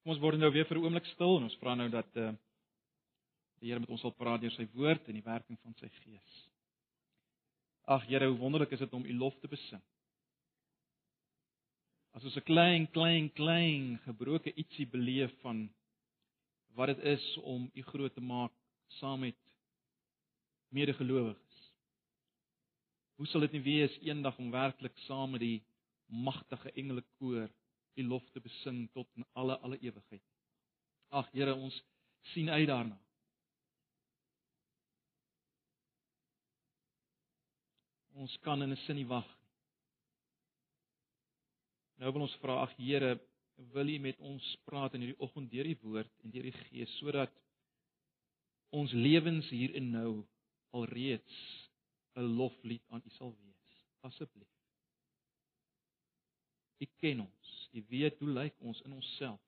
Kom ons word nou weer vir 'n oomblik stil en ons vra nou dat uh, die Here met ons sal praat deur sy woord en die werking van sy gees. Ag Here, hoe wonderlik is dit om U lof te besing. As ons 'n klein klein klein gebroke ietsie beleef van wat dit is om U groot te maak saam met medegelowiges. Hoe sal dit nie wees eendag om werklik saam met die magtige engele koor U lof te besing tot in alle alle ewigheid. Ag Here, ons sien uit daarna. Ons kan in 'n sin nie wag nie. Nou wil ons vra, ag Here, wil U met ons praat in hierdie oggend deur die woord en deur die Gees sodat ons lewens hier en nou alreeds 'n loflied aan U sal wees. Asseblief. U ken ons. U weet hoe lyk ons in onsself.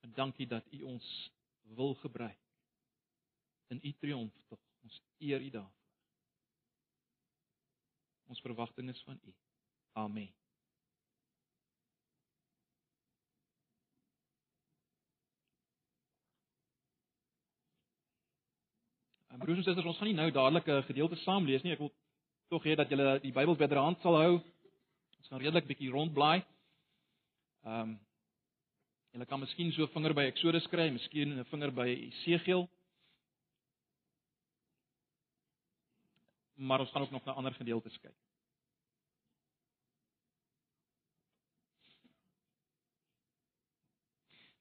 En dankie dat U ons wil gebruik in U triomf tog. Ons eer U daarvoor. Ons verwagting is van U. Amen. En broers en susters, ons gaan nie nou dadelik 'n gedeelte saam lees nie. Ek wil tog hê dat julle die Bybel byderhand sal hou. Ons gaan redelik bietjie rondblaai. Ehm um, julle kan miskien so vinger by Eksodus kry, miskien 'n vinger by Esegiel. Maar ons gaan ook nog na ander gedeeltes kyk.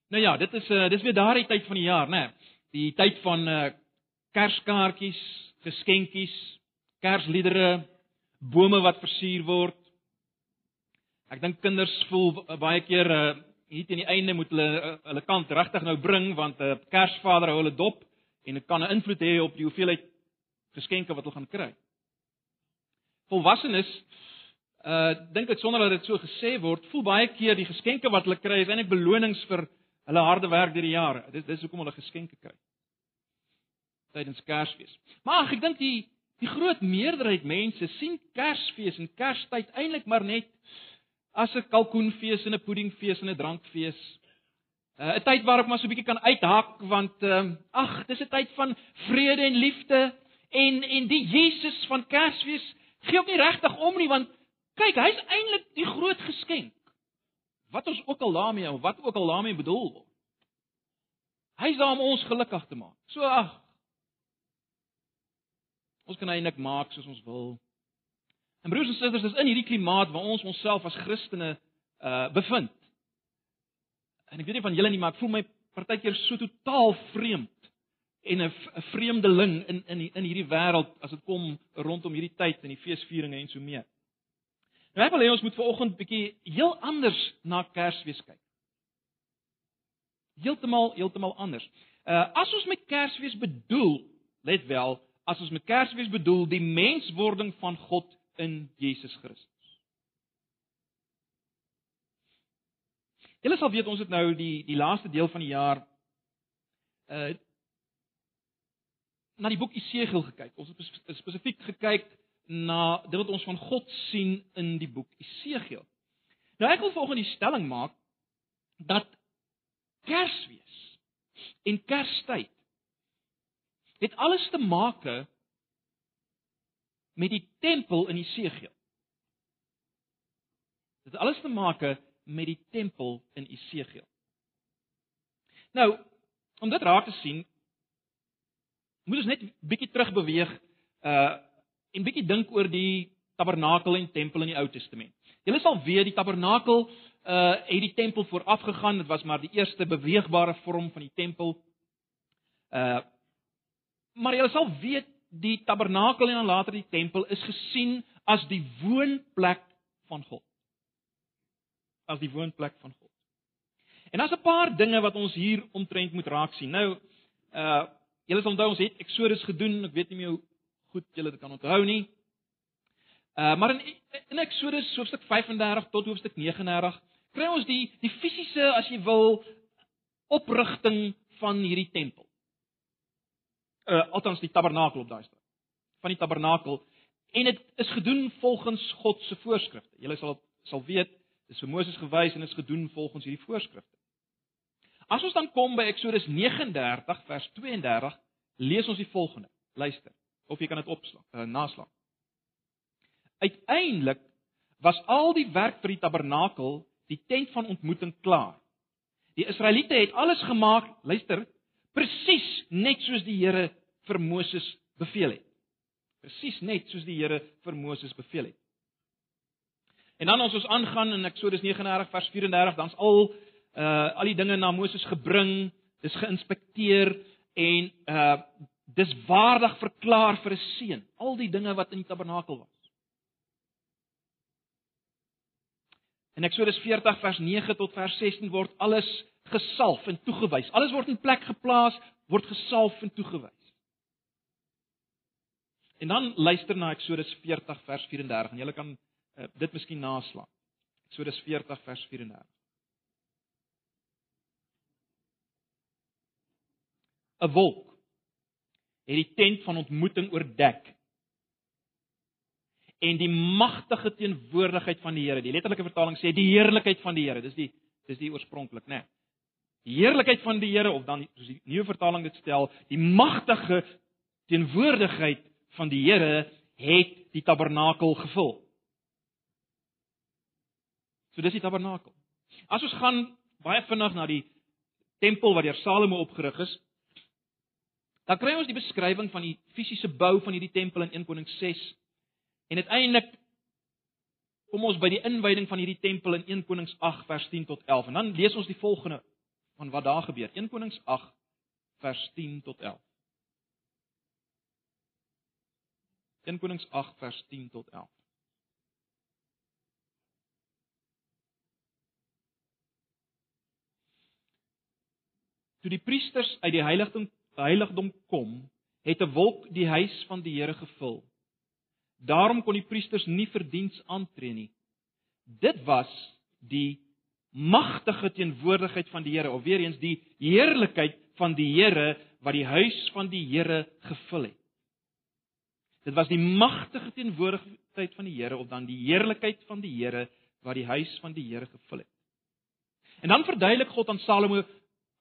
Nou ja, dit is uh dis weer daardie tyd van die jaar, né? Die tyd van uh Kerskaartjies, geskenkies, Kersliedere, bome wat versier word. Ek dink kinders voel baie keer uh hier teen die einde moet hulle uh, hulle kant regtig nou bring want 'n uh, Kersvader hou hulle dop en dit kan 'n invloed hê op die hoeveelheid geskenke wat hulle gaan kry. Volwassenes uh dink ek sonder dat dit so gesê word, voel baie keer die geskenke wat hulle kry is eintlik belonings vir hulle harde werk deur die jare. Dit dis hoekom hulle geskenke kry. Tydens Kersfees. Maar ek dink die die groot meerderheid mense sien Kersfees en Kerstyd eintlik maar net as 'n kalkoenfees en 'n puddingfees en 'n drankfees. Uh, 'n tyd waarop maar so 'n bietjie kan uithak want uh, ag, dis 'n tyd van vrede en liefde en en die Jesus van Kersfees gee ook nie regtig om nie want kyk, hy's eintlik die groot geskenk. Wat ons ook al daarmee of wat ook al daarmee bedoel word. Hy's daar om ons gelukkig te maak. So ag. Ons kan eintlik maak soos ons wil. En broers en susters, dis in hierdie klimaat waar ons onsself as Christene uh bevind. En ek weet nie van julle nie, maar ek voel my partykeer so totaal vreemd en 'n vreemdeling in in in hierdie wêreld as dit kom rondom hierdie tyd en die feesvieringe en so mee. Nou ek wil hê ons moet vanoggend bietjie heel anders na Kersfees kyk. Heeltemal heeltemal anders. Uh as ons met Kersfees bedoel, let wel, as ons met Kersfees bedoel die menswording van God in Jesus Christus. Julle sal weet ons het nou die die laaste deel van die jaar uh na die boek Esegiel gekyk. Ons het spesifiek gekyk na dit wat ons van God sien in die boek Esegiel. Nou ek wil volgens die stelling maak dat Kersfees en Kerstyd het alles te maak met die tempel in Esegiel. Dit het alles te maak met die tempel in Esegiel. Nou, om dit raak te sien, moet ons net bietjie terugbeweeg uh en bietjie dink oor die tabernakel en tempel in die Ou Testament. Julle sal weet die tabernakel uh het die tempel vooraf gegaan. Dit was maar die eerste beweegbare vorm van die tempel. Uh maar julle sal weet die tabernakel en dan later die tempel is gesien as die woonplek van God. As die woonplek van God. En daar's 'n paar dinge wat ons hier omtrent moet raak sien. Nou, uh julle sal onthou ons het Eksodus gedoen. Ek weet nie meer hoe goed julle dit kan onthou nie. Uh maar in in Eksodus hoofstuk 35 tot hoofstuk 39 kry ons die die fisiese as jy wil oprigting van hierdie tempel uh althans die tabernakel op daai stad. Van die tabernakel en dit is gedoen volgens God se voorskrifte. Julle sal sal weet Dis vir Moses gewys en is gedoen volgens hierdie voorskrifte. As ons dan kom by Eksodus 39 vers 32, lees ons die volgende. Luister, of jy kan dit opslaan, uh, naslaan. Uiteindelik was al die werk vir die tabernakel, die tent van ontmoeting klaar. Die Israeliete het alles gemaak, luister, presies net soos die Here vir Moses beveel het. Presies net soos die Here vir Moses beveel het. En dan as ons aangaan in Eksodus 39 vers 34, dan's al uh al die dinge na Moses gebring, dis geïnspekteer en uh dis waardig verklaar vir 'n seun. Al die dinge wat in die tabernakel was. In Eksodus 40 vers 9 tot vers 16 word alles gesalf en toegewys. Alles word in plek geplaas, word gesalf en toegewys. En dan luister na Eksodus 40 vers 34 en jy kan uh, dit miskien naslaan. Eksodus 40 vers 34. 'n wolk het die tent van ontmoeting oordek. En die magtige teenwoordigheid van die Here, die letterlike vertaling sê die heerlikheid van die Here, dis die dis die oorspronklik, né? Nee. Die heerlikheid van die Here of dan soos die nuwe vertaling dit stel, die magtige teenwoordigheid van die Here het die tabernakel gevul. So dis die tabernakel. As ons gaan baie vinnig na die tempel wat deur Salomo opgerig is, Dan kry ons die beskrywing van die fisiese bou van hierdie tempel in 1 Konings 6. En uiteindelik kom ons by die inwyding van hierdie tempel in 1 Konings 8 vers 10 tot 11. En dan lees ons die volgende van wat daar gebeur. 1 Konings 8 vers 10 tot 11. 1 Konings 8 vers 10 tot 11. Toe die priesters uit die heiligdom heiligdom kom, het 'n wolk die huis van die Here gevul. Daarom kon die priesters nie vir diens aantree nie. Dit was die magtige teenwoordigheid van die Here, of weer eens die heerlikheid van die Here wat die huis van die Here gevul het. Dit was die magtige teenwoordigheid van die Here of dan die heerlikheid van die Here wat die huis van die Here gevul het. En dan verduidelik God aan Salomo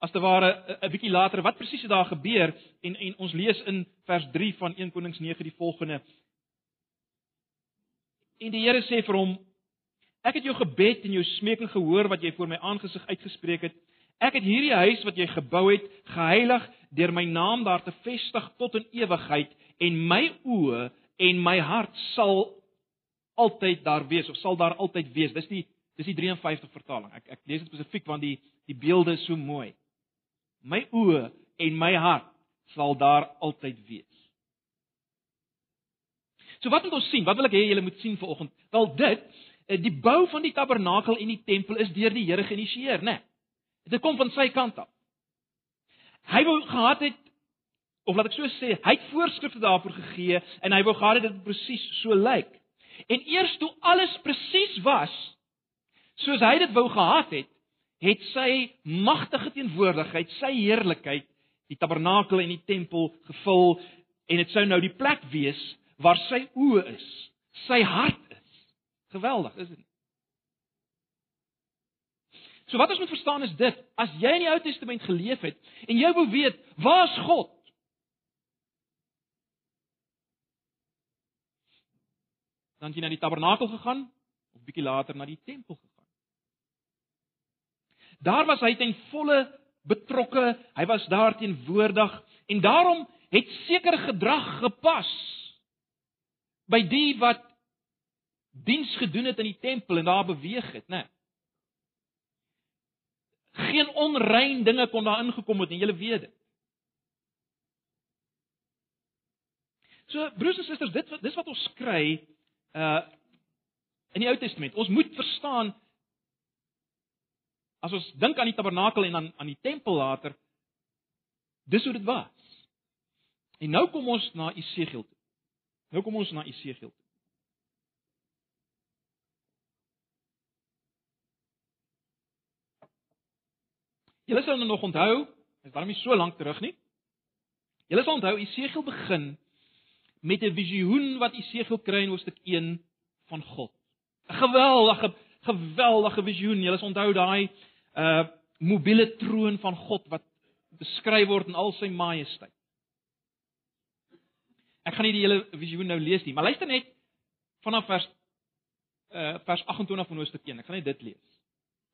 as te ware 'n bietjie later wat presies daar gebeur en en ons lees in vers 3 van 1 Konings 9 die volgende. En die Here sê vir hom: Ek het jou gebed en jou smeking gehoor wat jy voor my aangesig uitgespreek het. Ek het hierdie huis wat jy gebou het, geheilig deur my naam daar te vestig tot in ewigheid en my oë en my hart sal altyd daar wees of sal daar altyd wees. Dis die dis die 53 vertaling. Ek ek lees dit spesifiek want die die beelde is so mooi my oë en my hart sal daar altyd wees. So wat moet ons sien? Wat wil ek hê julle moet sien vanoggend? Wel dit, eh, die bou van die tabernakel en die tempel is deur die Here geïnisieer, né? Nee. Dit kom van sy kant af. Hy wou gehad het of laat ek so sê, hy het voorskrifte daarvoor gegee en hy wou gehad het dit presies so lyk. En eers toe alles presies was soos hy dit wou gehad het, het sy magtige teenwoordigheid, sy heerlikheid, die tabernakel en die tempel gevul en dit sou nou die plek wees waar sy oë is, sy hart is. Geweldig, is dit nie? So wat ons moet verstaan is dit, as jy in die Ou Testament geleef het en jy wou weet, waar's God? Dan jy na die tabernakel gegaan of bietjie later na die tempel gegaan. Daar was hy ten volle betrokke, hy was daar teenwoordig en daarom het sekere gedrag gepas by die wat diens gedoen het in die tempel en daar beweeg het, né? Geen onrein dinge kon daar ingekom het en jy weet dit. So broers en susters, dit dis wat ons kry uh in die Ou Testament. Ons moet verstaan As ons dink aan die tabernakel en aan aan die tempel later, dis hoe dit was. En nou kom ons na Esegiel toe. Nou kom ons na Esegiel toe. Julle sal nou nog onthou, is daarom nie so lank terug nie. Julle sal onthou Esegiel begin met 'n visioen wat Esegiel kry in hoofstuk 1 van God. 'n Geweldige geweldige visioen. Julle onthou daai uh mobiele troon van God wat beskryf word in al sy majesteit. Ek gaan nie die hele visioen nou lees nie, maar luister net vanaf vers uh vers 28 van Hoofstuk 1. Ek gaan net dit lees.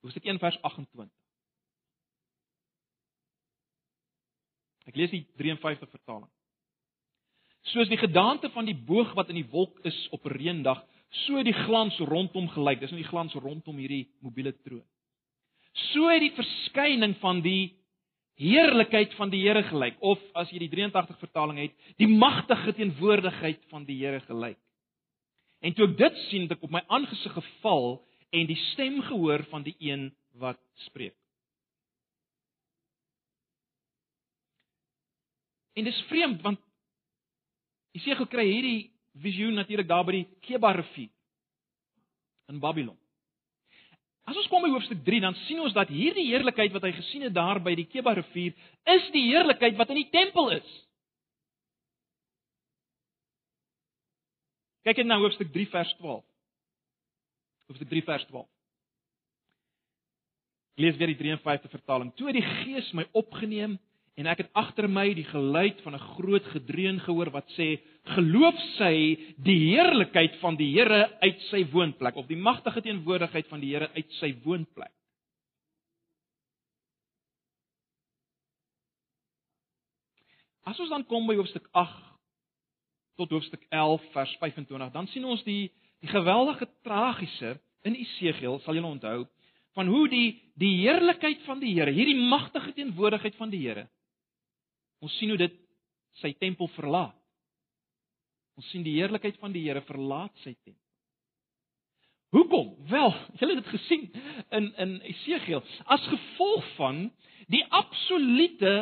Hoofstuk 1 vers 28. Ek lees die 53 vertaling. Soos die gedaante van die boog wat in die wolk is op reendag, so die glans rondom gelyk. Dis nou die glans rondom hierdie mobiele troon. So het die verskyning van die heerlikheid van die Here gelyk of as jy die 83 vertaling het, die magtige teenwoordigheid van die Here gelyk. En toe ek dit sien, het ek op my aangesig geval en die stem gehoor van die een wat spreek. En dis vreemd want Jesegiel kry hierdie visioen natuurlik daar by die Kebar rivier in Babylon. As ons kom by hoofstuk 3, dan sien ons dat hierdie heerlikheid wat hy gesien het daar by die Kebar rivier, is die heerlikheid wat in die tempel is. Kyk net na hoofstuk 3 vers 12. Hoofstuk 3 vers 12. Lees weer die 53 vertaling. Toe het die Gees my opgeneem en ek het agter my die geluid van 'n groot gedreun gehoor wat sê geloof sy die heerlikheid van die Here uit sy woonplek of die magtige teenwoordigheid van die Here uit sy woonplek. As ons dan kom by hoofstuk 8 tot hoofstuk 11 vers 25 dan sien ons die die geweldige tragiese in Esegiel sal julle onthou van hoe die die heerlikheid van die Here hierdie magtige teenwoordigheid van die Here Ons sien hoe dit sy tempel verlaat. Ons sien die heerlikheid van die Here verlaat sy tempel. Hoekom? Wel, julle het dit gesien in in Esegiel as gevolg van die absolute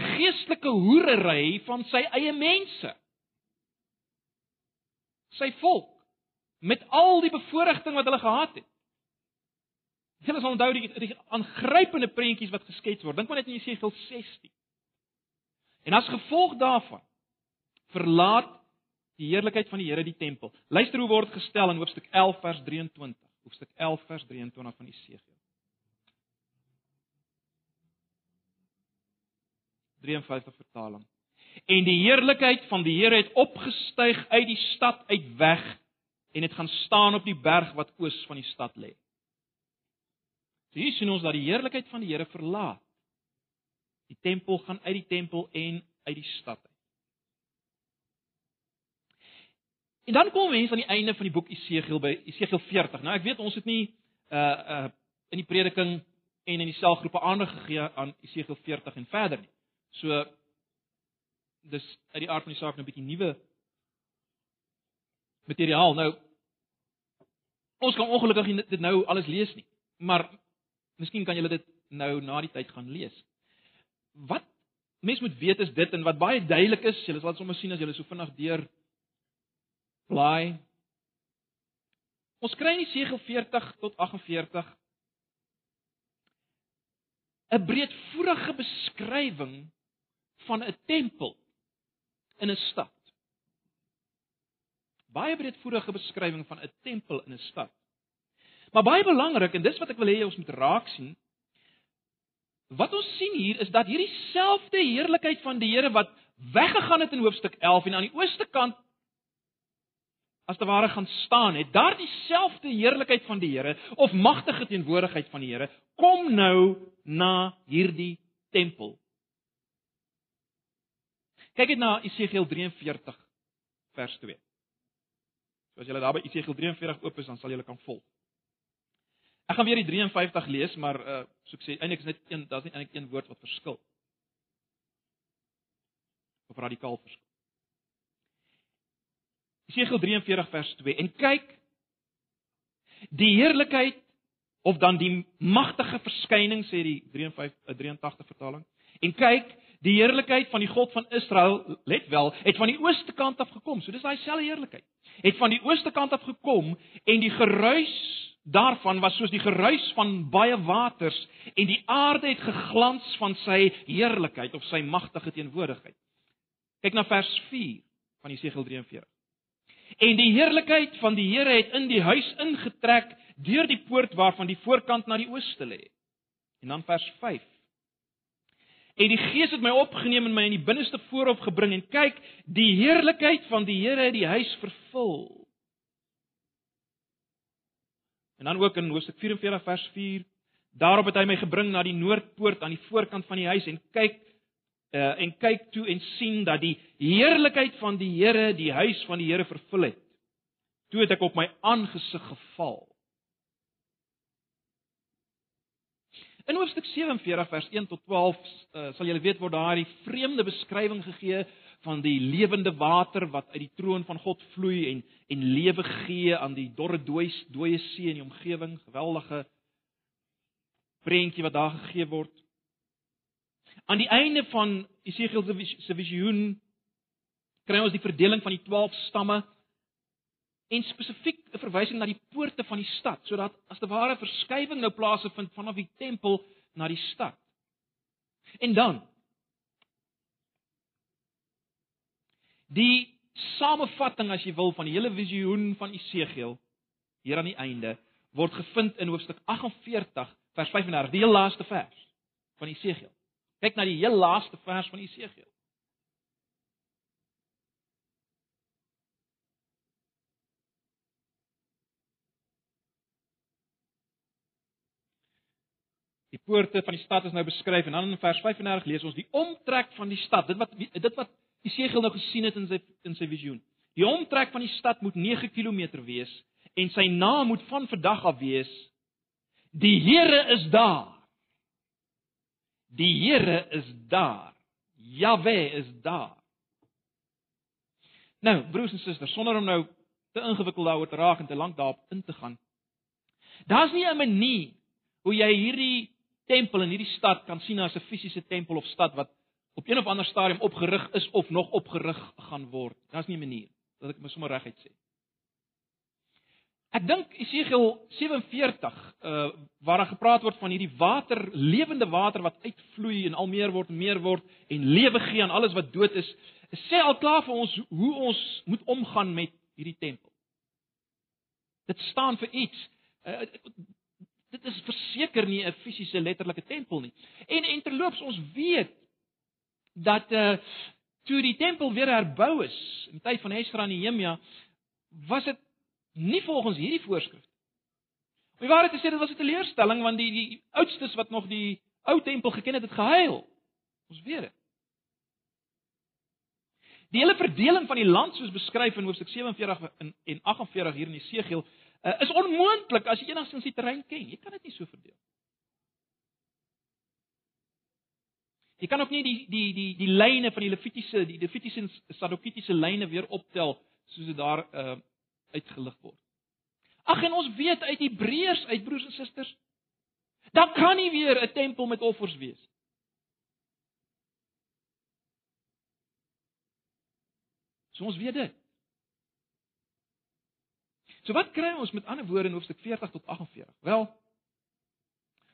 geestelike hoerery van sy eie mense. Sy volk met al die bevoordiging wat hulle gehad het. Julle sal onthou die, die aangrypende prentjies wat geskets word. Dink maar net in Jesegiel 16. En as gevolg daarvan verlaat die heerlikheid van die Here die tempel. Luister hoe word gestel in hoofstuk 11 vers 23. Hoofstuk 11 vers 23 van Jesegiel. 53 vertaling. En die heerlikheid van die Here het opgestyg uit die stad uit weg en het gaan staan op die berg wat oos van die stad lê. So hier sien ons dat die heerlikheid van die Here verlaat Die tempel gaan uit die tempel en uit die stad uit. En dan kom mense aan die einde van die boek Esegiel by Esegiel 40. Nou ek weet ons het nie uh uh in die prediking en in die selgroepe aandag gegee aan Esegiel 40 en verder nie. So dis uit die aard van die saak nou 'n bietjie nuwe materiaal. Nou ons kan ongelukkig dit nou alles lees nie, maar miskien kan julle dit nou na die tyd gaan lees wat mens moet weet is dit en wat baie duidelik is, julle sal sommer sien as julle so vinnig deur blaai. Ons kry in Jesegiel 40 tot 48 'n breedvoerige beskrywing van 'n tempel in 'n stad. Baie breedvoerige beskrywing van 'n tempel in 'n stad. Maar baie belangrik en dis wat ek wil hê ons moet raak sien, wat ons sien hier is dat hierdie selfde heerlikheid van die Here wat weggegaan het in hoofstuk 11 en aan die ooste kant as te ware gaan staan het, daardie selfde heerlikheid van die Here of magtige teenwoordigheid van die Here kom nou na hierdie tempel. Kyk net na Esegiel 43 vers 2. So as jy daar by Esegiel 43 oop is, dan sal jy kan volg. Ek gaan weer die 53 lees, maar uh so ek sê eintlik is net een, daar's net eintlik een woord wat verskil. Of radikaal verskil. Jesegiel 43 vers 2 en kyk die heerlikheid of dan die magtige verskyning sê die 53 83 eh, vertaling. En kyk, die heerlikheid van die God van Israel, let wel, het van die ooste kant af gekom. So dis daai selfde heerlikheid. Het van die ooste kant af gekom en die geruis daarvan was soos die geruis van baie waters en die aarde het geglans van sy heerlikheid of sy magtige teenwoordigheid. Kyk na vers 4 van Jesegiel 43. En die heerlikheid van die Here het in die huis ingetrek deur die poort waarvan die voorkant na die ooste lê. En dan vers 5. En die Gees het my opgeneem en my in die binneste voorhof gebring en kyk, die heerlikheid van die Here het die huis vervul. En dan ook in Hoofstuk 44 vers 4, daarop het hy my gebring na die noordpoort aan die voorkant van die huis en kyk uh, en kyk toe en sien dat die heerlikheid van die Here die huis van die Here vervul het. Toe het ek op my aangesig geval. In hoofstuk 47 vers 1 tot 12 uh, eh, sal julle weet word daar 'n vreemde beskrywing gegee van die lewende water wat uit die troon van God vloei en en lewe gee aan die dorre dooie dooie see in die omgewing, geweldige prentjie wat daar gegee word. Aan die einde van Esegiel se visioen kry ons die verdeling van die 12 stamme en spesifiek 'n verwysing na die poorte van die stad, sodat as te ware verskywing nou plaasvind vanaf die tempel na die stad. En dan die samevatting as jy wil van die hele visioen van Esegiel hier aan die einde word gevind in hoofstuk 48 vers 35, die heel laaste vers van Esegiel. Kyk na die heel laaste vers van Esegiel. Poorte van die stad is nou beskryf en dan in vers 35 lees ons die omtrek van die stad. Dit wat dit wat Jesegiel nou gesien het in sy in sy visioen. Die omtrek van die stad moet 9 km wees en sy naam moet van vandag af wees Die Here is daar. Die Here is daar. Jahwe is daar. Nou, broers en susters, sonder om nou te ingewikkeld daaroor te raak en te lank daarop in te gaan. Daar's nie 'n manier hoe jy hierdie tempel in hierdie stad kan sien as 'n fisiese tempel of stad wat op een of ander stadium opgerig is of nog opgerig gaan word. Daar's nie 'n manier dat ek my sommer reguit sê. Ek dink Esegiel 47 uh waar daar gepraat word van hierdie water, lewende water wat uitvloei en al meer word en meer word en lewe gee aan alles wat dood is, sê al klaar vir ons hoe ons moet omgaan met hierdie tempel. Dit staan vir iets. Uh, dit is verseker nie 'n fisiese letterlike tempel nie. En en terloops ons weet dat uh toe die tempel weer herbou is in tyd van Esdra en Nehemia was dit nie volgens hierdie voorskrif. Om die waarheid te sê dit was 'n teleurstelling want die die oudstes wat nog die ou tempel geken het het gehuil. Ons weet dit. Die hele verdeling van die land soos beskryf in hoofstuk 47 en en 48 hier in Esegiel uh, is onmoontlik as jy enigstens die terrein ken. Jy kan dit nie so verdeel. Jy kan ook nie die die die die lyne van die Levitiese, die Levitiese Sadokitiese lyne weer optel soos dit daar uh uitgelig word. Ag en ons weet uit Hebreërs uit broers en susters, dan kan nie weer 'n tempel met offers wees. So ons weet dit. So wat kry ons met ander woorde in hoofstuk 40 tot 48? Wel,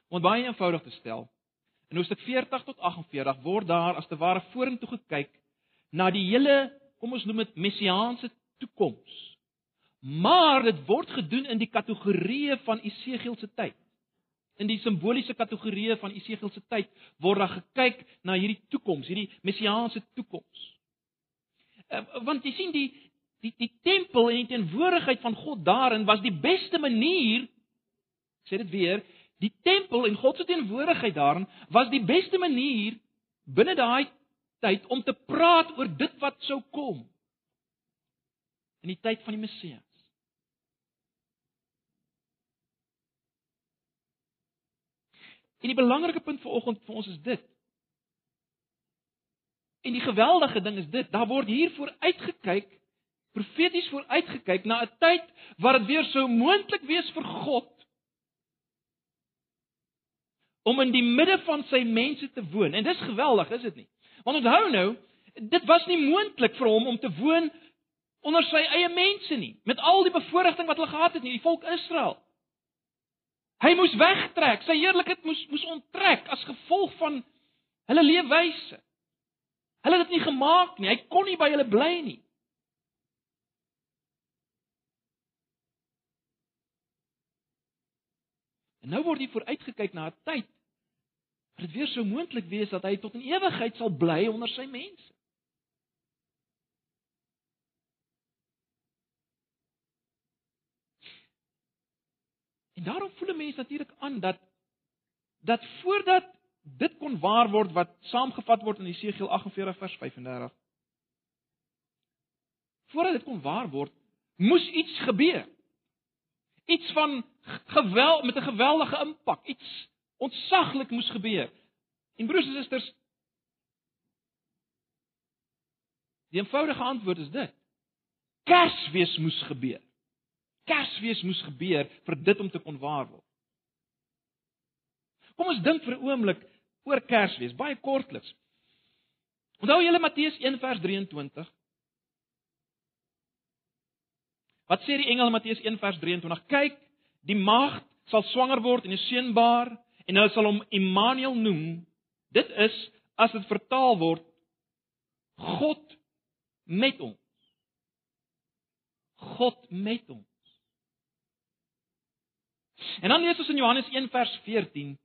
om baie eenvoudig te stel, in hoofstuk 40 tot 48 word daar as te ware vorentoe gekyk na die hele, kom ons noem dit messiaanse toekoms. Maar dit word gedoen in die kategorieë van Esegiel se tyd. In die simboliese kategorieë van Esegiel se tyd word daar gekyk na hierdie toekoms, hierdie messiaanse toekoms. Uh, want jy sien die die die tempel en die teenwoordigheid van God daarin was die beste manier sê dit weer, die tempel en God se teenwoordigheid daarin was die beste manier binne daai tyd om te praat oor dit wat sou kom in die tyd van die Messias. En die belangrike punt vir oggend vir ons is dit. En die geweldige ding is dit, daar word hier vooruitgekyk, profeties vooruitgekyk na 'n tyd waar dit weer sou moontlik wees vir God om in die midde van sy mense te woon. En dis geweldig, is dit nie? Want onthou nou, dit was nie moontlik vir hom om te woon onder sy eie mense nie, met al die bevoordiging wat hulle gehad het nie, die volk Israel. Hy moes wegtrek. Sy heerlikheid moes moes onttrek as gevolg van hulle leefwyse. Hulle het dit nie gemaak nie. Hy kon nie by hulle bly nie. En nou word hier vooruitgekyk na 'n tyd waar dit weer sou moontlik wees dat hy tot in ewigheid sal bly onder sy mense. En daarom voel 'n mens natuurlik aan dat dat voordat dit kon waar word wat saamgevat word in Jesegiel 48 vers 35 voordat dit kon waar word, moes iets gebeur. Iets van geweld met 'n geweldige impak, iets ontsaglik moes gebeur. En broers en susters, die eenvoudige antwoord is dit. Kersfees moes gebeur. Kersfees moes gebeur vir dit om te kon waar word. Kom ons dink vir 'n oomblik oor Kersfees, baie kortliks. Onthou julle Matteus 1 vers 23? Wat sê die engel Matteus 1 vers 23? Kyk, die maagd sal swanger word en 'n seun baar en hulle sal hom Immanuel noem. Dit is as dit vertaal word God met ons. God met ons. En dan lees ons in Johannes 1 vers 14: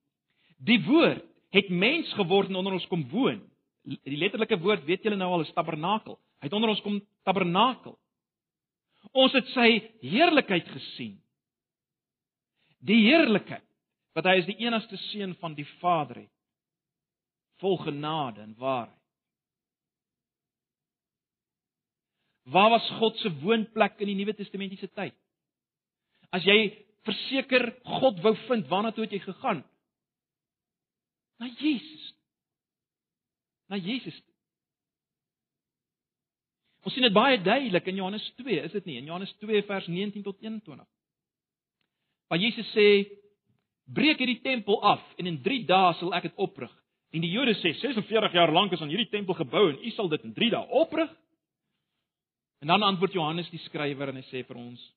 Die woord het mens geword en onder ons kom woon. Die letterlike woord weet julle nou al is tabernakel. Hy het onder ons kom tabernakel. Ons het sy heerlikheid gesien. Die heerlikheid wat hy is die enigste seun van die Vader het. Vol genade en waarheid. Waar was God se woonplek in die Nuwe Testamentiese tyd? As jy verseker God wou vind, waarna toe het jy gegaan? Na Jesus. Na Jesus. Ons sien dit baie duidelik in Johannes 2, is dit nie? In Johannes 2 vers 19 tot 21. Waar Jesus sê: "Breek hierdie tempel af en in 3 dae sal ek dit oprig." En die Jode sê: "46 jaar lank is aan hierdie tempel gebou en u sal dit in 3 dae oprig?" En dan antwoord Johannes die skrywer en hy sê vir ons: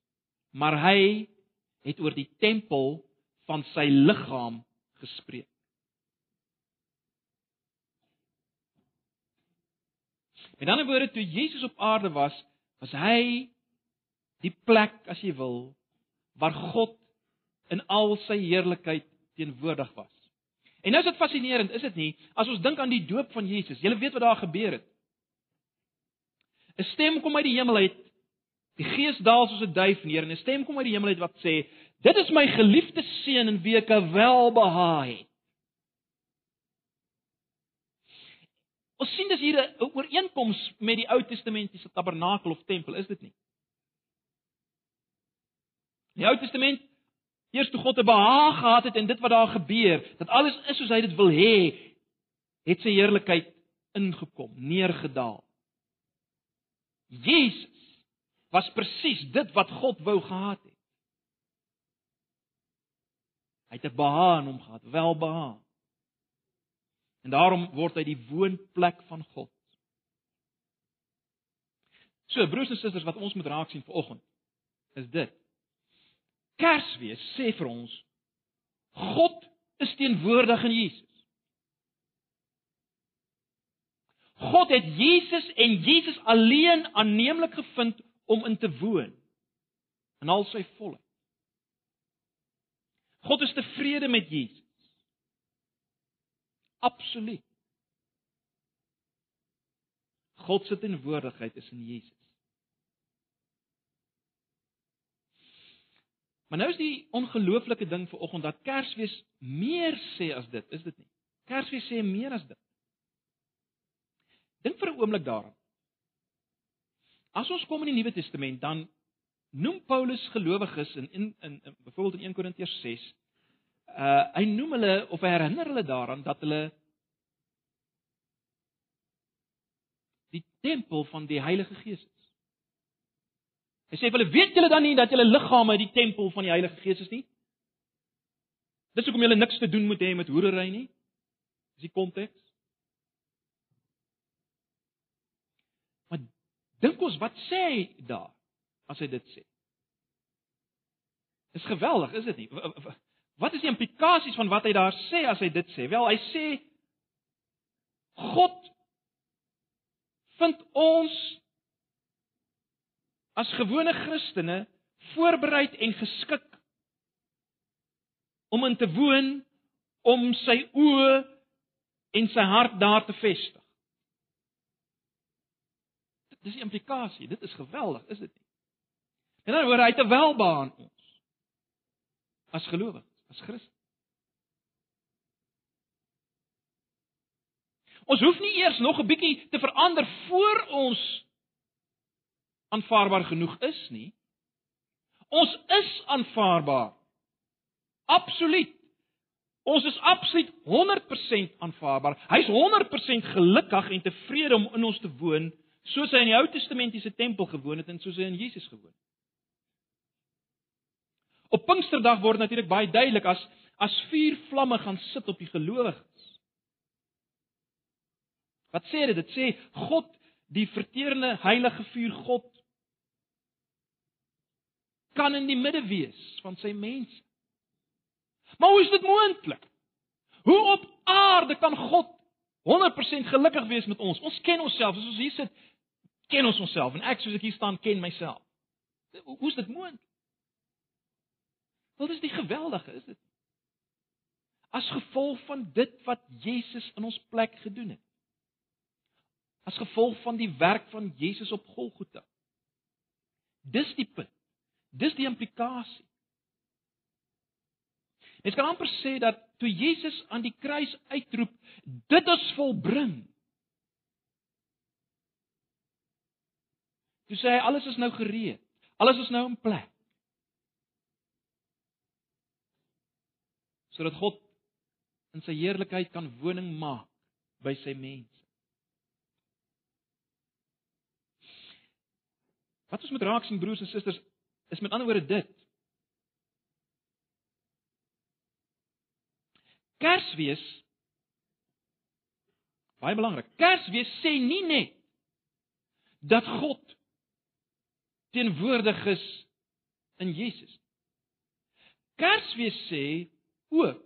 "Maar hy het oor die tempel van sy liggaam gespreek." Met ander woorde, toe Jesus op aarde was, was hy die plek, as jy wil, waar God in al sy heerlikheid teenwoordig was. En nou is dit fascinerend, is dit nie? As ons dink aan die doop van Jesus, jy weet wat daar gebeur het. 'n Stem kom uit die hemel uit. Die Gees daal soos 'n duif neer en 'n stem kom uit die hemel uit wat sê: "Dit is my geliefde seun in wie ek welbehaag het." Ons sien dis hier 'n ooreenkoms met die Ou Testamentiese tabernakel of tempel, is dit nie? In die Ou Testament, eers toe God 'n behaag gehad het in dit wat daar gebeur, dat alles is soos hy dit wil hê, het sy heerlikheid ingekom, neergedaal. Jesus was presies dit wat God wou gehad het. Hy het 'n behaag in hom gehad, welbehaag. En daarom word hy die woonplek van God. So broers en susters wat ons moet raak sien vanoggend is dit. Kersfees sê vir ons God is teenwoordig in Jesus. God het Jesus en Jesus alleen aanneemlik gevind om in te woon in al sy volheid. God is tevrede met Jesus. Absoluut. God se teenwoordigheid is in Jesus. Maar nou is die ongelooflike ding vir oggend dat Kersfees meer sê as dit, is dit nie? Kersfees sê meer as dit. Dink vir 'n oomblik daaraan. As ons kom in die Nuwe Testament, dan noem Paulus gelowiges in in in, in byvoorbeeld in 1 Korintiërs uh hy noem hulle of hy herinner hulle daaraan dat hulle die tempel van die Heilige Gees is. Hy sê hulle weet julle dan nie dat julle liggame die tempel van die Heilige Gees is nie? Dis hoekom julle niks te doen moet hê met hoerery nie. Dis die konteks. Maar dink ons wat sê hy daar as hy dit sê? Dis geweldig, is dit nie? Wat is die implikasies van wat hy daar sê as hy dit sê? Wel, hy sê God vind ons as gewone Christene voorberei en geskik om in te woon, om sy oë en sy hart daar te vestig. Dit is die implikasie. Dit is geweldig, is dit nie? En dan hoor hy te welbaan ons as gelowiges, as Christen. Ons hoef nie eers nog 'n bietjie te verander voor ons aanvaarbaar genoeg is nie. Ons is aanvaarbaar. Absoluut. Ons is absoluut 100% aanvaarbaar. Hy's 100% gelukkig en tevrede om in ons te woon, soos hy in die Ou Testamentiese tempel gewoon het en soos hy in Jesus gewoon het. Op Pinksterdag word natuurlik baie duidelik as as vuur vlamme gaan sit op die gelowiges. Wat sê dit? Dit sê God, die verterende heilige vuur God kan in die midde wees van sy mense. Maar hoe is dit moontlik? Hoe op aarde kan God 100% gelukkig wees met ons? Ons ken onsself, as ons hier sit, ken ons onsself en ek soos ek hier staan ken myself. Hoe is dit moontlik? Wat is die geweldige, is dit? As gevolg van dit wat Jesus in ons plek gedoen het. As gevolg van die werk van Jesus op Golgotha. Dis die punt. Dis die implikasie. Mens kan amper sê dat toe Jesus aan die kruis uitroep, dit is volbring. Toe sê hy alles is nou gereed. Alles is nou in plek. Sodat God in sy heerlikheid kan woning maak by sy mense. Wat ons moet raak sien broers en susters is met ander woorde dit. Kersfees baie belangrik. Kersfees sê nie net dat God teenwoordig is in Jesus. Kersfees sê ook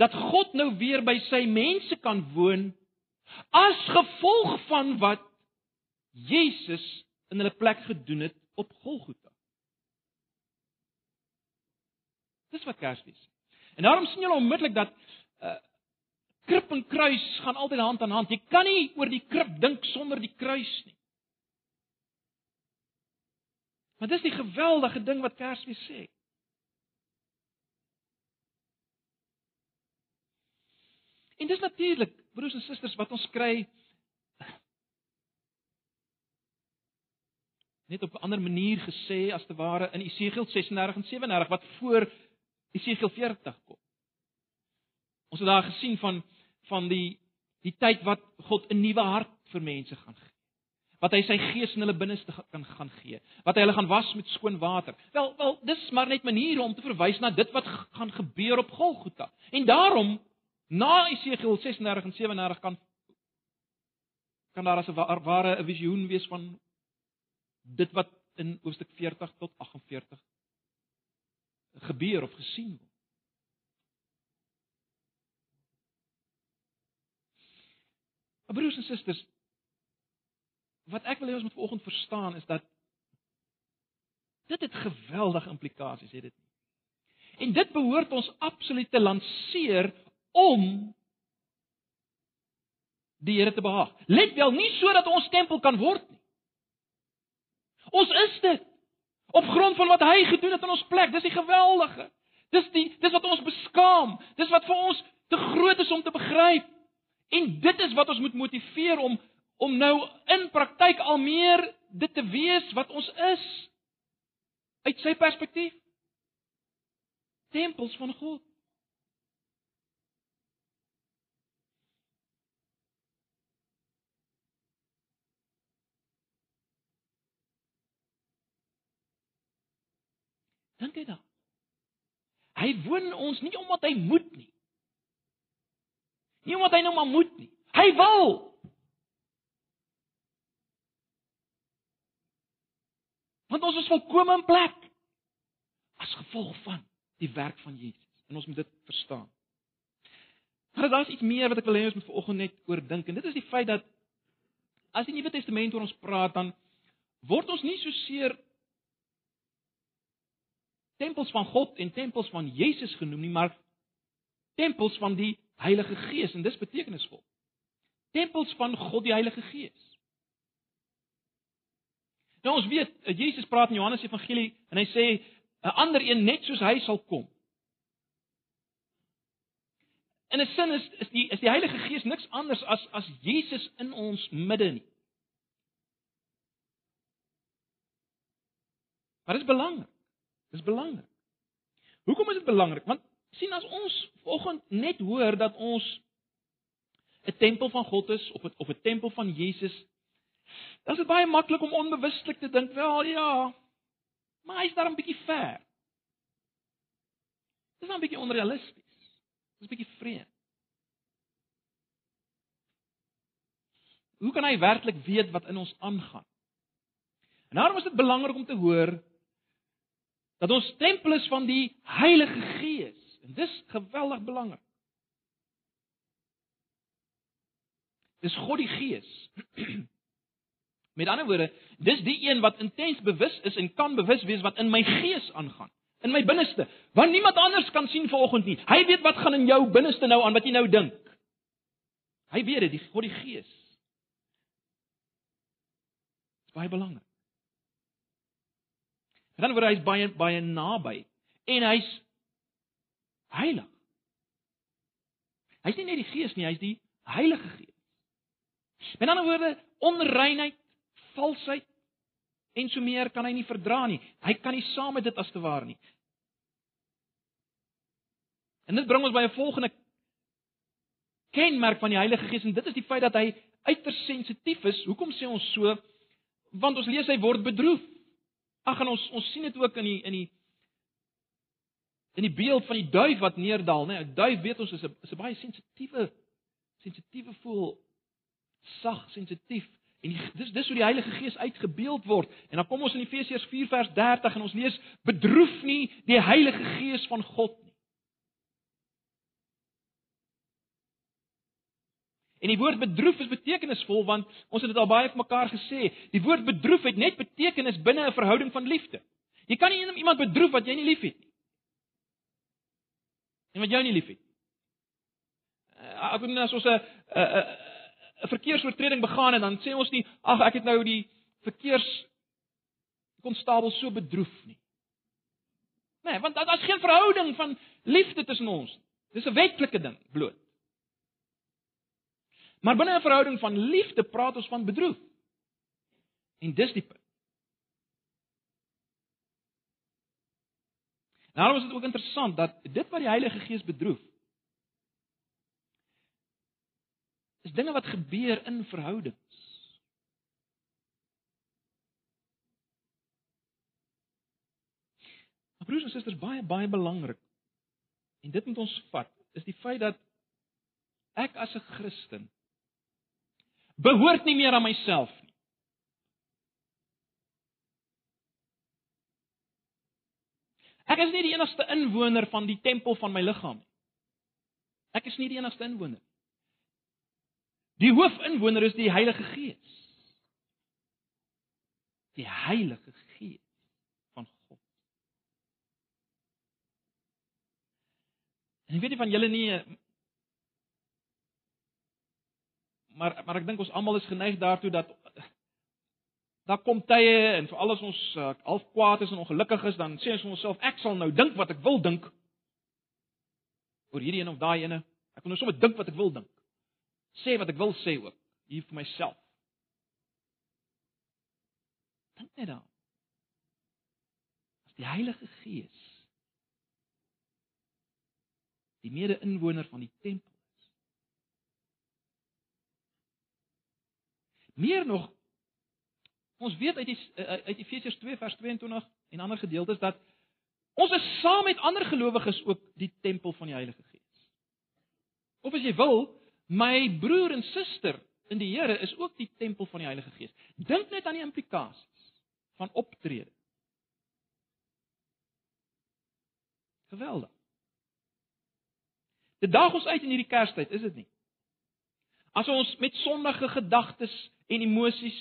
dat God nou weer by sy mense kan woon as gevolg van wat Jesus in hulle plek gedoen het op Golgotha. Dis wat Kersfees is. En daarom sien julle onmiddellik dat uh krib en kruis gaan altyd hand aan hand. Jy kan nie oor die krib dink sonder die kruis nie. Maar dis die geweldige ding wat Kersfees sê. En dis natuurlik, broers en susters, wat ons kry net op 'n ander manier gesê as te ware in Esegiel 36 en 37 wat voor Esegiel 40 kom. Ons het daar gesien van van die die tyd wat God 'n nuwe hart vir mense gaan gee. Wat hy sy gees in hulle binneste kan gaan gee. Wat hy hulle gaan was met skoon water. Wel, wel, dis maar net maniere om te verwys na dit wat gaan gebeur op Golgotha. En daarom na Esegiel 36 en 37 kan kan daar as 'n ware 'n visioen wees van dit wat in hoofstuk 40 tot 48 gebeur of gesien word. Broers en susters, wat ek wil hê ons moet vanoggend verstaan is dat dit het geweldige implikasies, het dit nie. En dit behoort ons absoluut te lanceer om die Here te behaag. Let wel, nie sodat ons tempel kan word nie. Ons is dit op grond van wat hy gedoen het in ons plek. Dis die geweldige. Dis die dis wat ons beskaam. Dis wat vir ons te groot is om te begryp. En dit is wat ons moet motiveer om om nou in praktyk al meer dit te wees wat ons is uit sy perspektief. Tempels van God. Dink jy daaraan? Hy woon ons nie omdat hy moet nie. Nie omdat hy nou maar moet nie. Hy wil. Want ons is volkome in plek as gevolg van die werk van Jesus. En ons moet dit verstaan. Maar daar's iets meer wat ek wil hê ons moet vanoggend net oordink en dit is die feit dat as die Nuwe Testament oor ons praat dan word ons nie so seer tempels van God en tempels van Jesus genoem nie, maar tempels van die Heilige Gees en dis betekenisvol. Tempels van God die Heilige Gees. Nou ons weet, eh, Jesus praat in Johannes Evangelie en hy sê 'n ander een net soos hy sal kom. In 'n sin is is die is die Heilige Gees niks anders as as Jesus in ons midde nie. Maar dit is belangrik. Dit is belangrik. Hoekom is dit belangrik? Want sien as ons vanoggend net hoor dat ons 'n tempel van God is of het, of 'n tempel van Jesus, dan is dit baie maklik om onbewustelik te dink, wel ja, maar hy's daar 'n bietjie ver. Dis nou 'n bietjie onrealisties. Dis 'n bietjie vreemd. Hoe kan hy werklik weet wat in ons aangaan? En daarom is dit belangrik om te hoor dat ons tempel is van die Heilige Gees. En dis geweldig belangrik. Dis God die Gees. Met ander woorde, dis die een wat intens bewus is en kan bewus wees wat in my gees aangaan, in my binneste. Want niemand anders kan sien vanoggend nie. Hy weet wat gaan in jou binneste nou aan wat jy nou dink. Hy weet dit, die God die Gees. Dit is baie belangrik. En dan word hy baie baie naby en hy's heilig. Hy's nie net die Gees nie, hy's die Heilige Gees. Met ander woorde, onreinheid, valsheid en so meer kan hy nie verdra nie. Hy kan nie saam met dit as te waar nie. En dit bring ons by 'n volgende kenmerk van die Heilige Gees en dit is die feit dat hy uiters sensitief is. Hoekom sê ons so? Want ons lees hy word bedroef. Ag en ons ons sien dit ook in die in die in die beeld van die duif wat neerdal, né? 'n Duif weet ons is 'n is 'n baie sensitiewe sensitiewe voel sag, sensitief. En die, dis dis hoe die Heilige Gees uitgebeeld word. En dan kom ons in Efesiërs 4 vers 30 en ons lees bedroef nie die Heilige Gees van God nie. En die woord bedroef is betekenisvol want ons het dit al baie vir mekaar gesê. Die woord bedroef het net betekenis binne 'n verhouding van liefde. Jy kan nie iemand bedroef wat jy nie liefhet nie. En wat jy nie liefhet. Uh, ek bedoel as ons 'n 'n 'n verkeersoortreding begaan en dan sê ons nie ag ek het nou die verkeers konstabel so bedroef nie. Nee, want daar's geen verhouding van liefde tussen ons. Dis 'n wetlike ding bloot. Maar binne 'n verhouding van liefde praat ons van bedroef. En dis die punt. Nou is dit ook interessant dat dit wat die Heilige Gees bedroef is dinge wat gebeur in verhoudings. Maar broers en susters, baie baie belangrik. En dit moet ons vat, is die feit dat ek as 'n Christen behoort nie meer aan myself nie. Ek is nie die enigste inwoner van die tempel van my liggaam nie. Ek is nie die enigste inwoner. Die hoofinwoner is die Heilige Gees. Die Heilige Gees van God. En ek weet nie van julle nie, maar maar ek dink ons almal is geneig daartoe dat daar kom tye en vir alles ons uh, half kwaad is en ongelukkig is, dan sê ons vir onsself ek sal nou dink wat ek wil dink oor hierdie een of daai ene. Ek wil nou sommer dink wat ek wil dink. Sê wat ek wil sê ook hier vir myself. Dink net daaraan. As die Heilige Gees die mede-inwoner van die tempel Meer nog ons weet uit die uit Efesiërs 2 vers 22 en ander gedeeltes dat ons is saam met ander gelowiges ook die tempel van die Heilige Gees. Of as jy wil, my broer en suster in die Here is ook die tempel van die Heilige Gees. Dink net aan die implikasies van optrede. Geweldig. Dit daag ons uit in hierdie Kerstyd, is dit nie? As ons met sondige gedagtes en emosies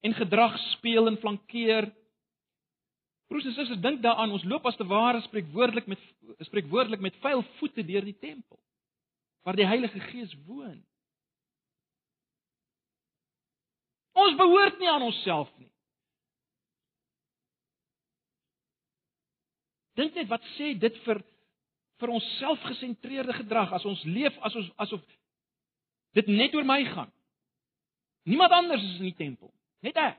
en gedrag speel en flankeer, Broers en susters, dink daaraan, ons loop as te ware spreekwoordelik met spreekwoordelik met vuil voete deur die tempel waar die Heilige Gees woon. Ons behoort nie aan onsself nie. Dink net wat sê dit vir vir ons selfgesentreerde gedrag as ons leef as ons asof dit net oor my gaan. Niemand anders is in die tempel, net ek.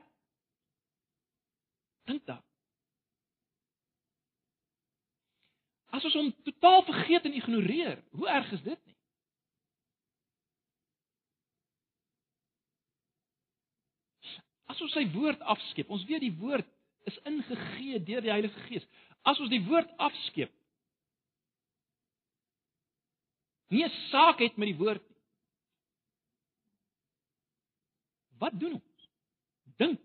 Dink daar. As ons hom totaal vergeet en ignoreer, hoe erg is dit nie? As ons sy woord afskeep, ons weet die woord is ingegee deur die Heilige Gees. As ons die woord afskeep, nie 'n saak het met die woord nie. Wat doen ons? Dink,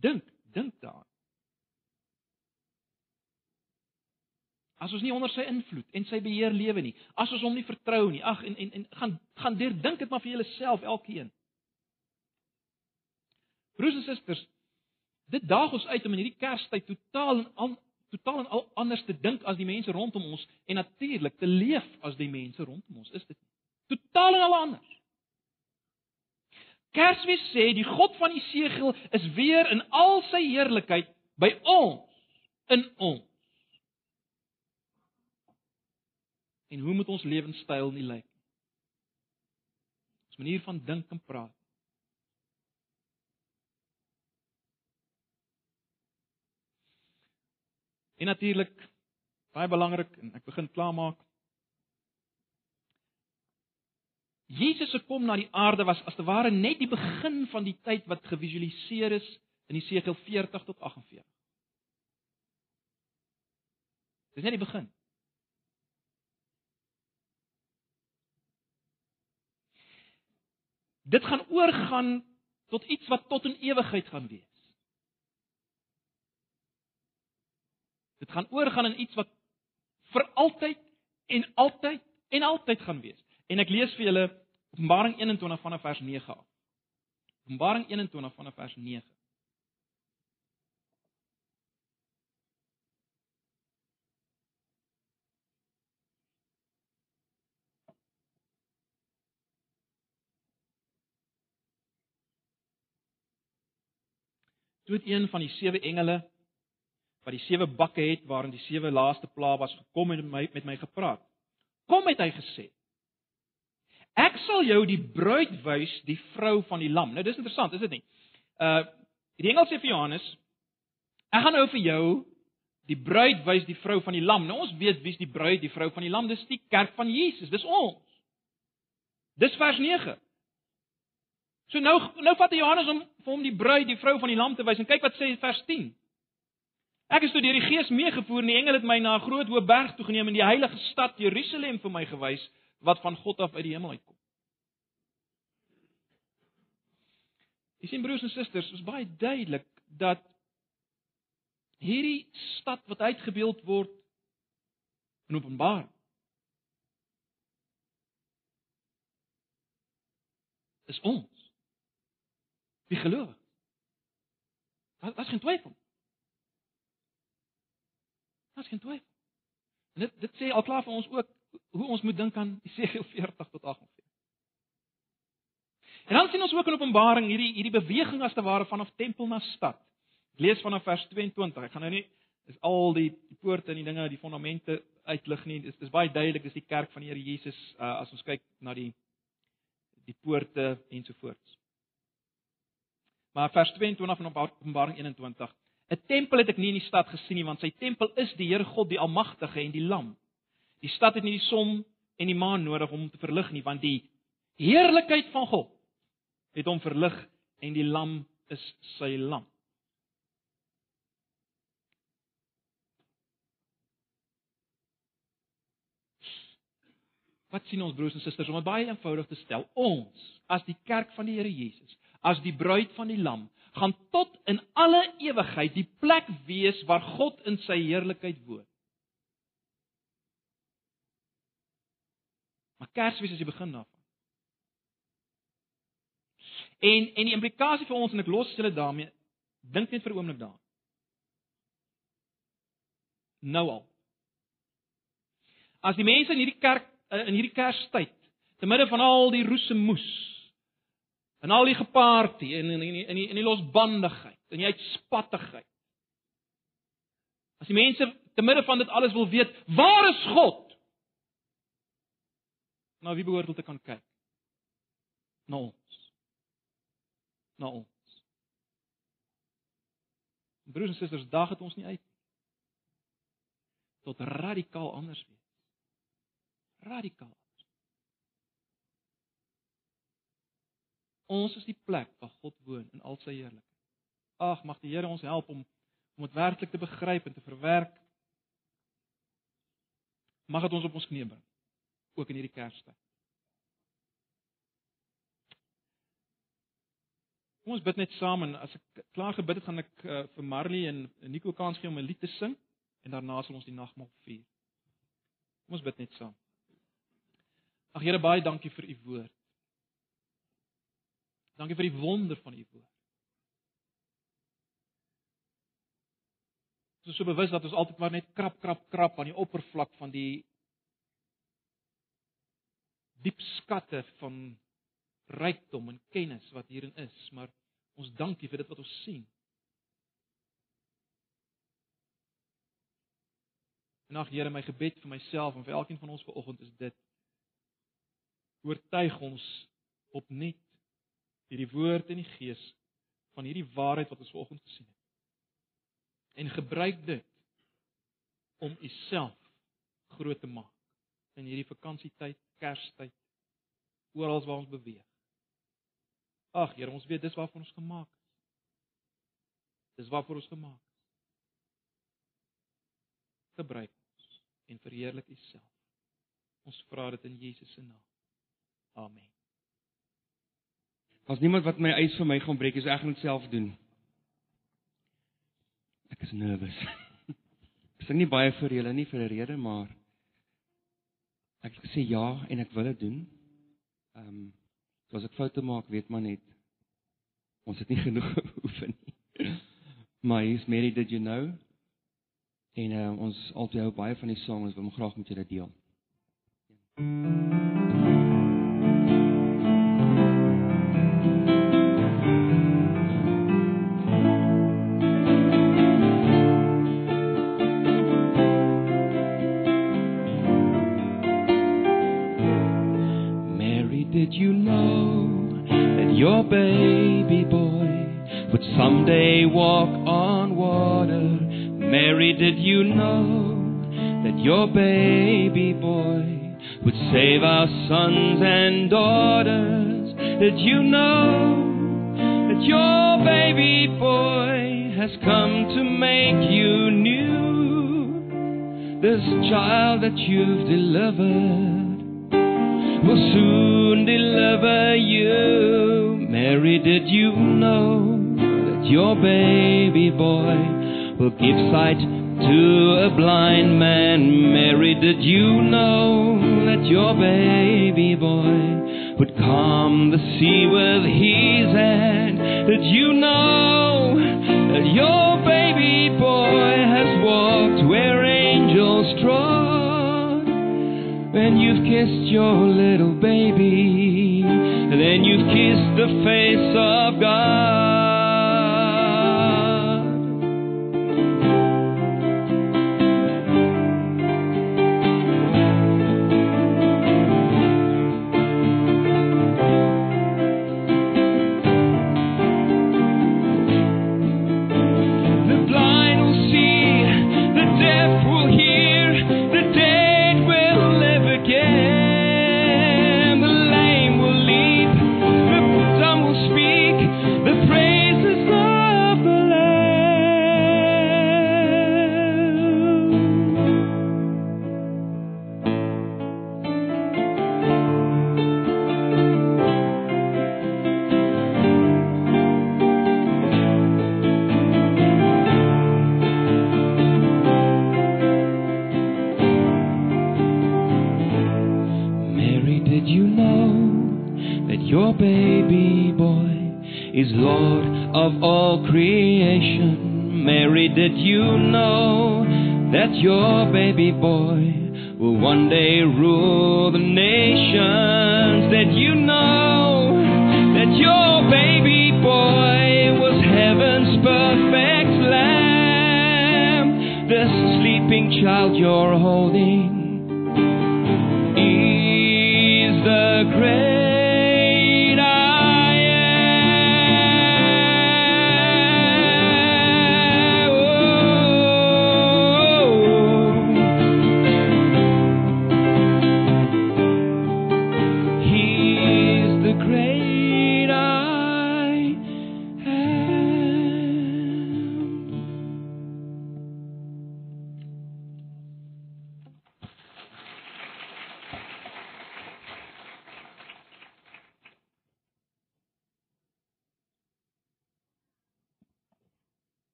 dink, dink daaraan. As ons nie onder sy invloed en sy beheer lewe nie, as ons hom nie vertrou nie, ag en en en gaan gaan deur dink dit maar vir julleself elkeen. Broers en susters, dit daag ons uit om in hierdie Kerstyd totaal en al totaal en al anders te dink as die mense rondom ons en natuurlik te leef as die mense rondom ons, is dit nie? Totaal en al anders. Kersfees sê die God van Jesegiel is weer in al sy heerlikheid by ons, in ons. En hoe moet ons lewenstyl nie lyk nie? Ons manier van dink en praat. En natuurlik baie belangrik en ek begin klaarmaak. Jesus se kom na die aarde was as te ware net die begin van die tyd wat gevisualiseer is in Jesegiel 40 tot 48. Dis net die begin. Dit gaan oorgaan tot iets wat tot in ewigheid gaan wees. Dit gaan oorgaan in iets wat vir altyd en altyd en altyd gaan wees. En ek lees vir julle Openbaring 21 vanaf vers 9 af. Openbaring 21 vanaf vers 9. Toe het een van die sewe engele wat die sewe bakke het waarin die sewe laaste plaag was gekom en met my met my gepraat. Kom het hy gesê. Ek sal jou die bruid wys, die vrou van die lam. Nou dis interessant, is dit nie? Uh die engel sê vir Johannes, ek gaan nou vir jou die bruid wys, die vrou van die lam. Nou ons weet wie's die bruid, die vrou van die lam, dis die kerk van Jesus, dis ons. Dis vers 9. So nou nou vat Johannes om vir hom die bruid, die vrou van die lam te wys en kyk wat sê vers 10. Ek is toe deur die Gees meegevoer en die engel het my na 'n groot hoë berg toe geneem en die heilige stad Jerusalem vir my gewys wat van God af uit die hemel uitkom. Jy sien broers en susters, is baie duidelik dat hierdie stad wat uitgebeeld word in Openbaring is ons die gelowig. Wat wat geen twyfel. Wat geen twyfel. En dit dit sê al klaar vir ons ook hoe ons moet dink aan Jesegiel 40 tot 48. En dan sien ons ook in Openbaring hierdie hierdie beweging as te ware vanaf tempel na stad. Ek lees vanaf vers 22. Ek gaan nou nie is al die die poorte en die dinge, die fondamente uitlig nie. Dit is, is baie duidelik dis die kerk van die Here Jesus uh, as ons kyk na die die poorte ensovoorts. Maar vers 22 van Openbaring 21. 'n Tempel het ek nie in die stad gesien nie, want sy tempel is die Here God, die Almagtige en die Lam. Die stad het nie die son en die maan nodig om te verlig nie, want die heerlikheid van God het hom verlig en die Lam is sy lam. Wat sien ons broers en susters om dit baie eenvoudig te stel? Ons as die kerk van die Here Jesus as die bruid van die lam gaan tot in alle ewigheid die plek wees waar God in sy heerlikheid woon. Maar Kersfees is die begin daarvan. En en die implikasie vir ons en ek los julle daarmee dink net vir 'n oomblik daaraan. nou al. As die mense in hierdie kerk eh, in hierdie Kerstyd, te midde van al die roesemoes en al die gepaartjie en in in die in die losbandigheid en die uitspattigheid. As die mense te midde van dit alles wil weet, waar is God? Na wie behoort hulle te kan kyk? Na ons. Na ons. Broers en susters, dag het ons nie uit tot radikaal anders wees. Radikaal. Ons is die plek waar God woon in al sy heerlikheid. Ag, mag die Here ons help om om dit werklik te begryp en te verwerk. Mag dit ons op ons knieë bring ook in hierdie Kerstyd. Kom ons bid net saam en as ek klaar gebid het, gaan ek uh, vir Marley en Nico kans gee om 'n lied te sing en daarna sal ons die nagmaal vier. Kom ons bid net saam. Ag Here, baie dankie vir u woord. Dankie vir die wonder van u woord. Ons is so bewus dat ons altyd maar net krap krap krap aan die oppervlak van die diep skatte van rykdom en kennis wat hierin is, maar ons dankie vir dit wat ons sien. En ag Here, my gebed vir myself en vir elkeen van ons vanoggend is dit: oortuig ons opnuut hierdie woord en die gees van hierdie waarheid wat ons vanoggend gesien het. En gebruik dit om u self groot te maak in hierdie vakansietyd, Kerstyd, oral waar ons beweeg. Ag Here, ons weet dis waarvoor ons gemaak is. Dis waarvoor ons gemaak is. Gebruik ons en verheerlik U self. Ons vra dit in Jesus se naam. Amen. As niemand wat my eis vir my gaan breek, is ek gaan dit self doen. Ek is nervus. Ek sing nie baie vir julle nie vir 'n rede, maar ek het gesê ja en ek wil dit doen. Ehm um, So as ek foute maak, weet maar net ons het nie genoeg oefen nie. Maar hier's Mary did you know? En uh, ons altyd hou baie van die sang, ons wil hom graag met julle deel. Someday walk on water? Mary, did you know that your baby boy would save our sons and daughters? Did you know that your baby boy has come to make you new? This child that you've delivered will soon deliver you. Mary, did you know your baby boy will give sight to a blind man? Mary, did you know that your baby boy would calm the sea with his hand? Did you know that your baby boy has walked where angels trod? When you've kissed your little baby, then you've kissed the face of God.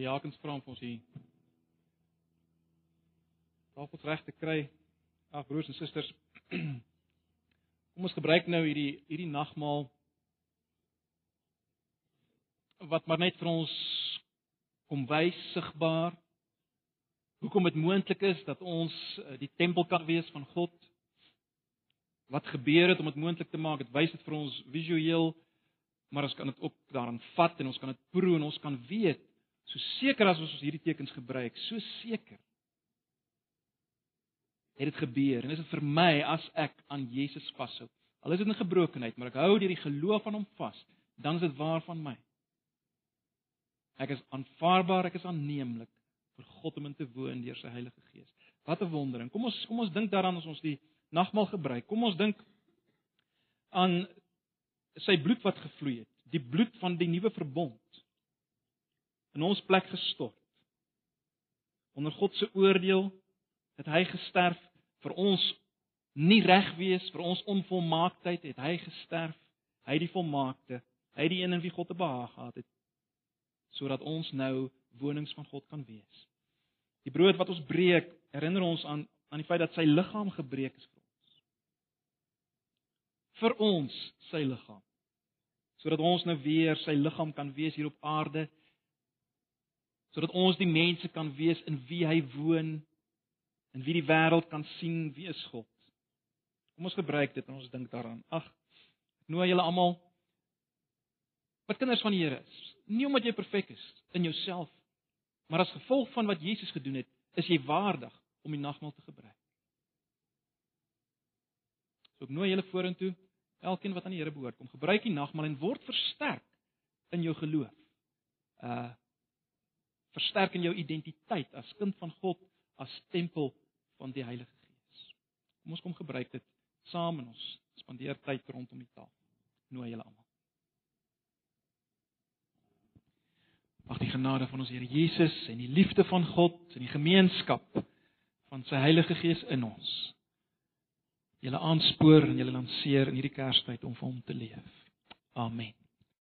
Die diakens vra om vir ons hier tafels reg te kry. Ag broers en susters. Kom ons gebruik nou hierdie hierdie nagmaal wat maar net vir ons kom wys sigbaar hoekom dit moontlik is dat ons eh, die tempel kan wees van God. Wat gebeur het om dit moontlik te maak? Dit wys dit vir ons visueel, maar ons kan dit ook daarin vat en ons kan dit proe en ons kan weet So seker as ons hierdie tekens gebruik, so seker het dit gebeur en is dit vir my as ek aan Jesus vashou. Al is dit 'n gebrokenheid, maar ek hou deur die geloof aan hom vas, dan is dit waar van my. Ek is aanvaarbaar, ek is aanneemlik vir God om in te woon deur sy Heilige Gees. Wat 'n wondering. Kom ons kom ons dink daaraan as ons die nagmaal gebruik. Kom ons dink aan sy bloed wat gevloei het, die bloed van die nuwe verbond in ons plek gestort. Onder God se oordeel het hy gesterf vir ons nie reg wees vir ons onvolmaaktheid het hy gesterf. Hy die volmaakte, hy die een in wie God te behaag gehad het sodat ons nou wonings van God kan wees. Die brood wat ons breek, herinner ons aan aan die feit dat sy liggaam gebreek is vir ons. Vir ons sy liggaam. Sodat ons nou weer sy liggaam kan wees hier op aarde sodat ons die mense kan wees in wie hy woon en wie die wêreld kan sien wie is God. Kom ons gebruik dit en ons dink daaraan. Ag, ek nooi julle almal wat kinders van die Here is. Nie omdat jy perfek is in jouself, maar as gevolg van wat Jesus gedoen het, is jy waardig om die nagmaal te gebruik. So ek nooi julle vorentoe, elkeen wat aan die Here behoort, kom gebruik die nagmaal en word versterk in jou geloof. Uh versterk in jou identiteit as kind van God, as tempel van die Heilige Gees. Kom ons kom gebruik dit saam en ons spandeer tyd rondom die tafel. Nooi julle almal. Mag die genade van ons Here Jesus en die liefde van God en die gemeenskap van sy Heilige Gees in ons julle aanspoor en julle lanceer in hierdie Kerstyd om vir hom te leef. Amen.